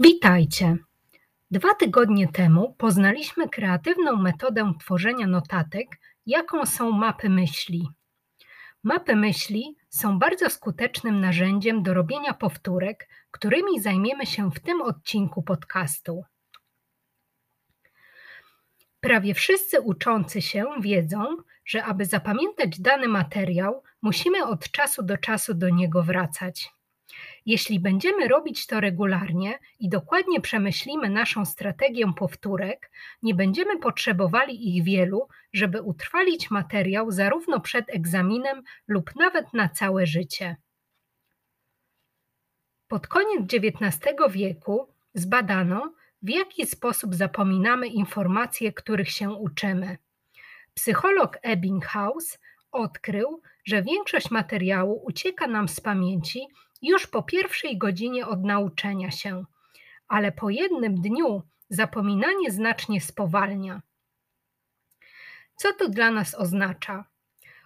Witajcie! Dwa tygodnie temu poznaliśmy kreatywną metodę tworzenia notatek, jaką są mapy myśli. Mapy myśli są bardzo skutecznym narzędziem do robienia powtórek, którymi zajmiemy się w tym odcinku podcastu. Prawie wszyscy uczący się wiedzą, że aby zapamiętać dany materiał, musimy od czasu do czasu do niego wracać. Jeśli będziemy robić to regularnie i dokładnie przemyślimy naszą strategię powtórek, nie będziemy potrzebowali ich wielu, żeby utrwalić materiał zarówno przed egzaminem lub nawet na całe życie. Pod koniec XIX wieku zbadano, w jaki sposób zapominamy informacje, których się uczymy. Psycholog Ebbinghaus odkrył, że większość materiału ucieka nam z pamięci już po pierwszej godzinie od nauczenia się, ale po jednym dniu zapominanie znacznie spowalnia. Co to dla nas oznacza?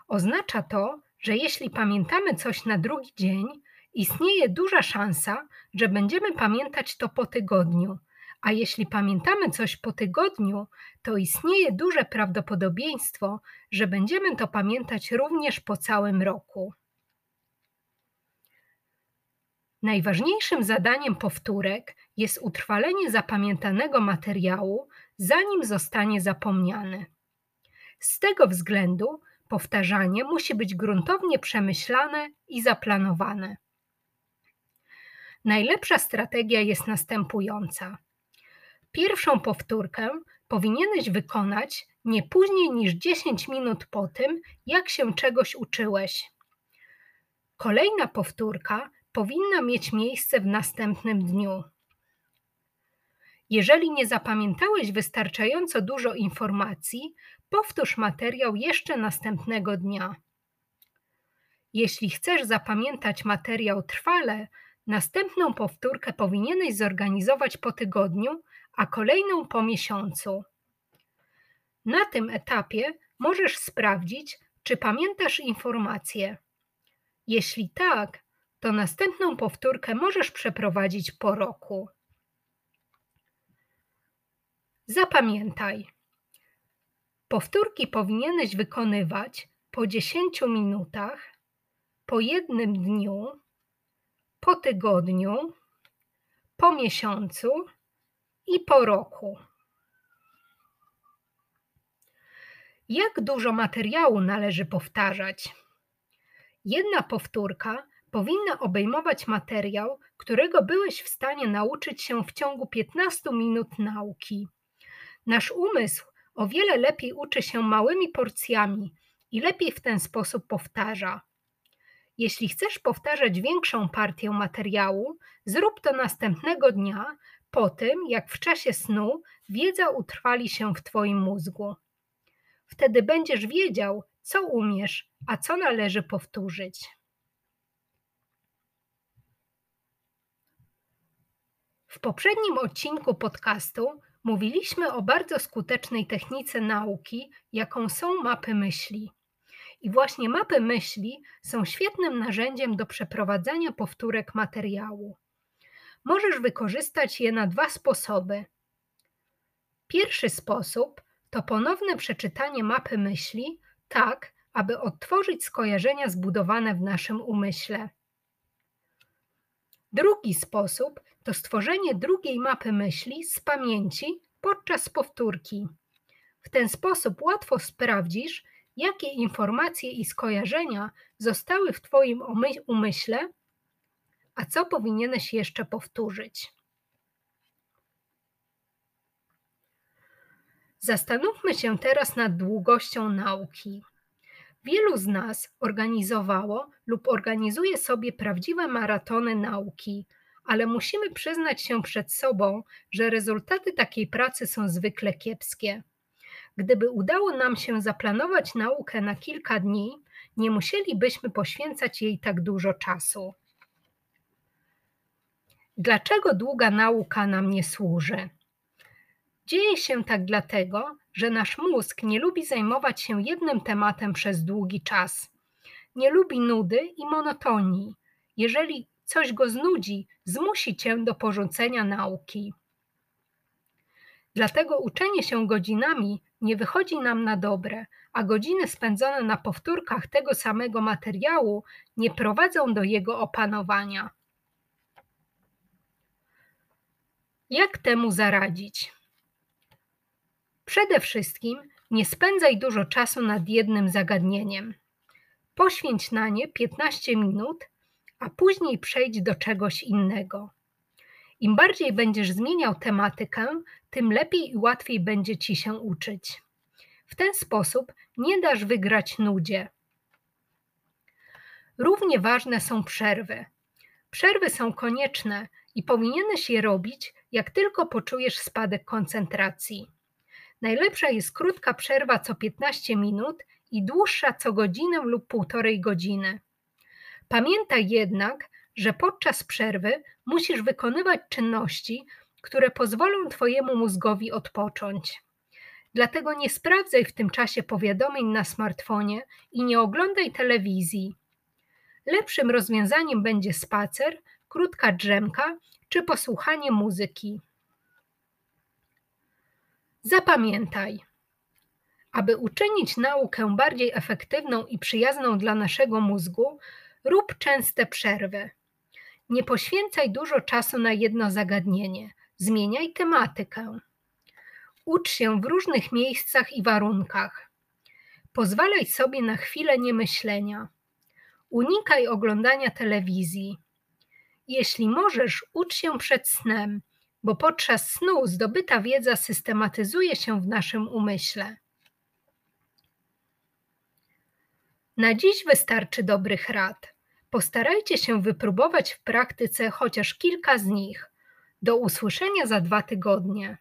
Oznacza to, że jeśli pamiętamy coś na drugi dzień, istnieje duża szansa, że będziemy pamiętać to po tygodniu, a jeśli pamiętamy coś po tygodniu, to istnieje duże prawdopodobieństwo, że będziemy to pamiętać również po całym roku. Najważniejszym zadaniem powtórek jest utrwalenie zapamiętanego materiału, zanim zostanie zapomniany. Z tego względu powtarzanie musi być gruntownie przemyślane i zaplanowane. Najlepsza strategia jest następująca. Pierwszą powtórkę powinieneś wykonać nie później niż 10 minut po tym, jak się czegoś uczyłeś. Kolejna powtórka powinna mieć miejsce w następnym dniu. Jeżeli nie zapamiętałeś wystarczająco dużo informacji, powtórz materiał jeszcze następnego dnia. Jeśli chcesz zapamiętać materiał trwale, następną powtórkę powinieneś zorganizować po tygodniu, a kolejną po miesiącu. Na tym etapie możesz sprawdzić, czy pamiętasz informacje. Jeśli tak, to następną powtórkę możesz przeprowadzić po roku. Zapamiętaj. Powtórki powinieneś wykonywać po 10 minutach, po jednym dniu, po tygodniu, po miesiącu i po roku. Jak dużo materiału należy powtarzać? Jedna powtórka powinna obejmować materiał, którego byłeś w stanie nauczyć się w ciągu 15 minut nauki. Nasz umysł o wiele lepiej uczy się małymi porcjami i lepiej w ten sposób powtarza. Jeśli chcesz powtarzać większą partię materiału, zrób to następnego dnia, po tym jak w czasie snu wiedza utrwali się w Twoim mózgu. Wtedy będziesz wiedział, co umiesz, a co należy powtórzyć. W poprzednim odcinku podcastu mówiliśmy o bardzo skutecznej technice nauki, jaką są mapy myśli. I właśnie mapy myśli są świetnym narzędziem do przeprowadzania powtórek materiału. Możesz wykorzystać je na dwa sposoby. Pierwszy sposób to ponowne przeczytanie mapy myśli, tak aby odtworzyć skojarzenia zbudowane w naszym umyśle. Drugi sposób to stworzenie drugiej mapy myśli z pamięci podczas powtórki. W ten sposób łatwo sprawdzisz, jakie informacje i skojarzenia zostały w Twoim umyśle, a co powinieneś jeszcze powtórzyć. Zastanówmy się teraz nad długością nauki. Wielu z nas organizowało lub organizuje sobie prawdziwe maratony nauki, ale musimy przyznać się przed sobą, że rezultaty takiej pracy są zwykle kiepskie. Gdyby udało nam się zaplanować naukę na kilka dni, nie musielibyśmy poświęcać jej tak dużo czasu. Dlaczego długa nauka nam nie służy? Dzieje się tak dlatego, że nasz mózg nie lubi zajmować się jednym tematem przez długi czas. Nie lubi nudy i monotonii. Jeżeli coś go znudzi, zmusi cię do porzucenia nauki. Dlatego uczenie się godzinami nie wychodzi nam na dobre, a godziny spędzone na powtórkach tego samego materiału nie prowadzą do jego opanowania. Jak temu zaradzić? Przede wszystkim nie spędzaj dużo czasu nad jednym zagadnieniem. Poświęć na nie 15 minut, a później przejdź do czegoś innego. Im bardziej będziesz zmieniał tematykę, tym lepiej i łatwiej będzie ci się uczyć. W ten sposób nie dasz wygrać nudzie. Równie ważne są przerwy. Przerwy są konieczne i powinieneś je robić, jak tylko poczujesz spadek koncentracji. Najlepsza jest krótka przerwa co 15 minut i dłuższa co godzinę lub półtorej godziny. Pamiętaj jednak, że podczas przerwy musisz wykonywać czynności, które pozwolą Twojemu mózgowi odpocząć. Dlatego nie sprawdzaj w tym czasie powiadomień na smartfonie i nie oglądaj telewizji. Lepszym rozwiązaniem będzie spacer, krótka drzemka czy posłuchanie muzyki. Zapamiętaj, aby uczynić naukę bardziej efektywną i przyjazną dla naszego mózgu, rób częste przerwy. Nie poświęcaj dużo czasu na jedno zagadnienie, zmieniaj tematykę. Ucz się w różnych miejscach i warunkach. Pozwalaj sobie na chwilę niemyślenia. Unikaj oglądania telewizji. Jeśli możesz, ucz się przed snem, bo podczas snu zdobyta wiedza systematyzuje się w naszym umyśle. Na dziś wystarczy dobrych rad. Postarajcie się wypróbować w praktyce chociaż kilka z nich. Do usłyszenia za dwa tygodnie.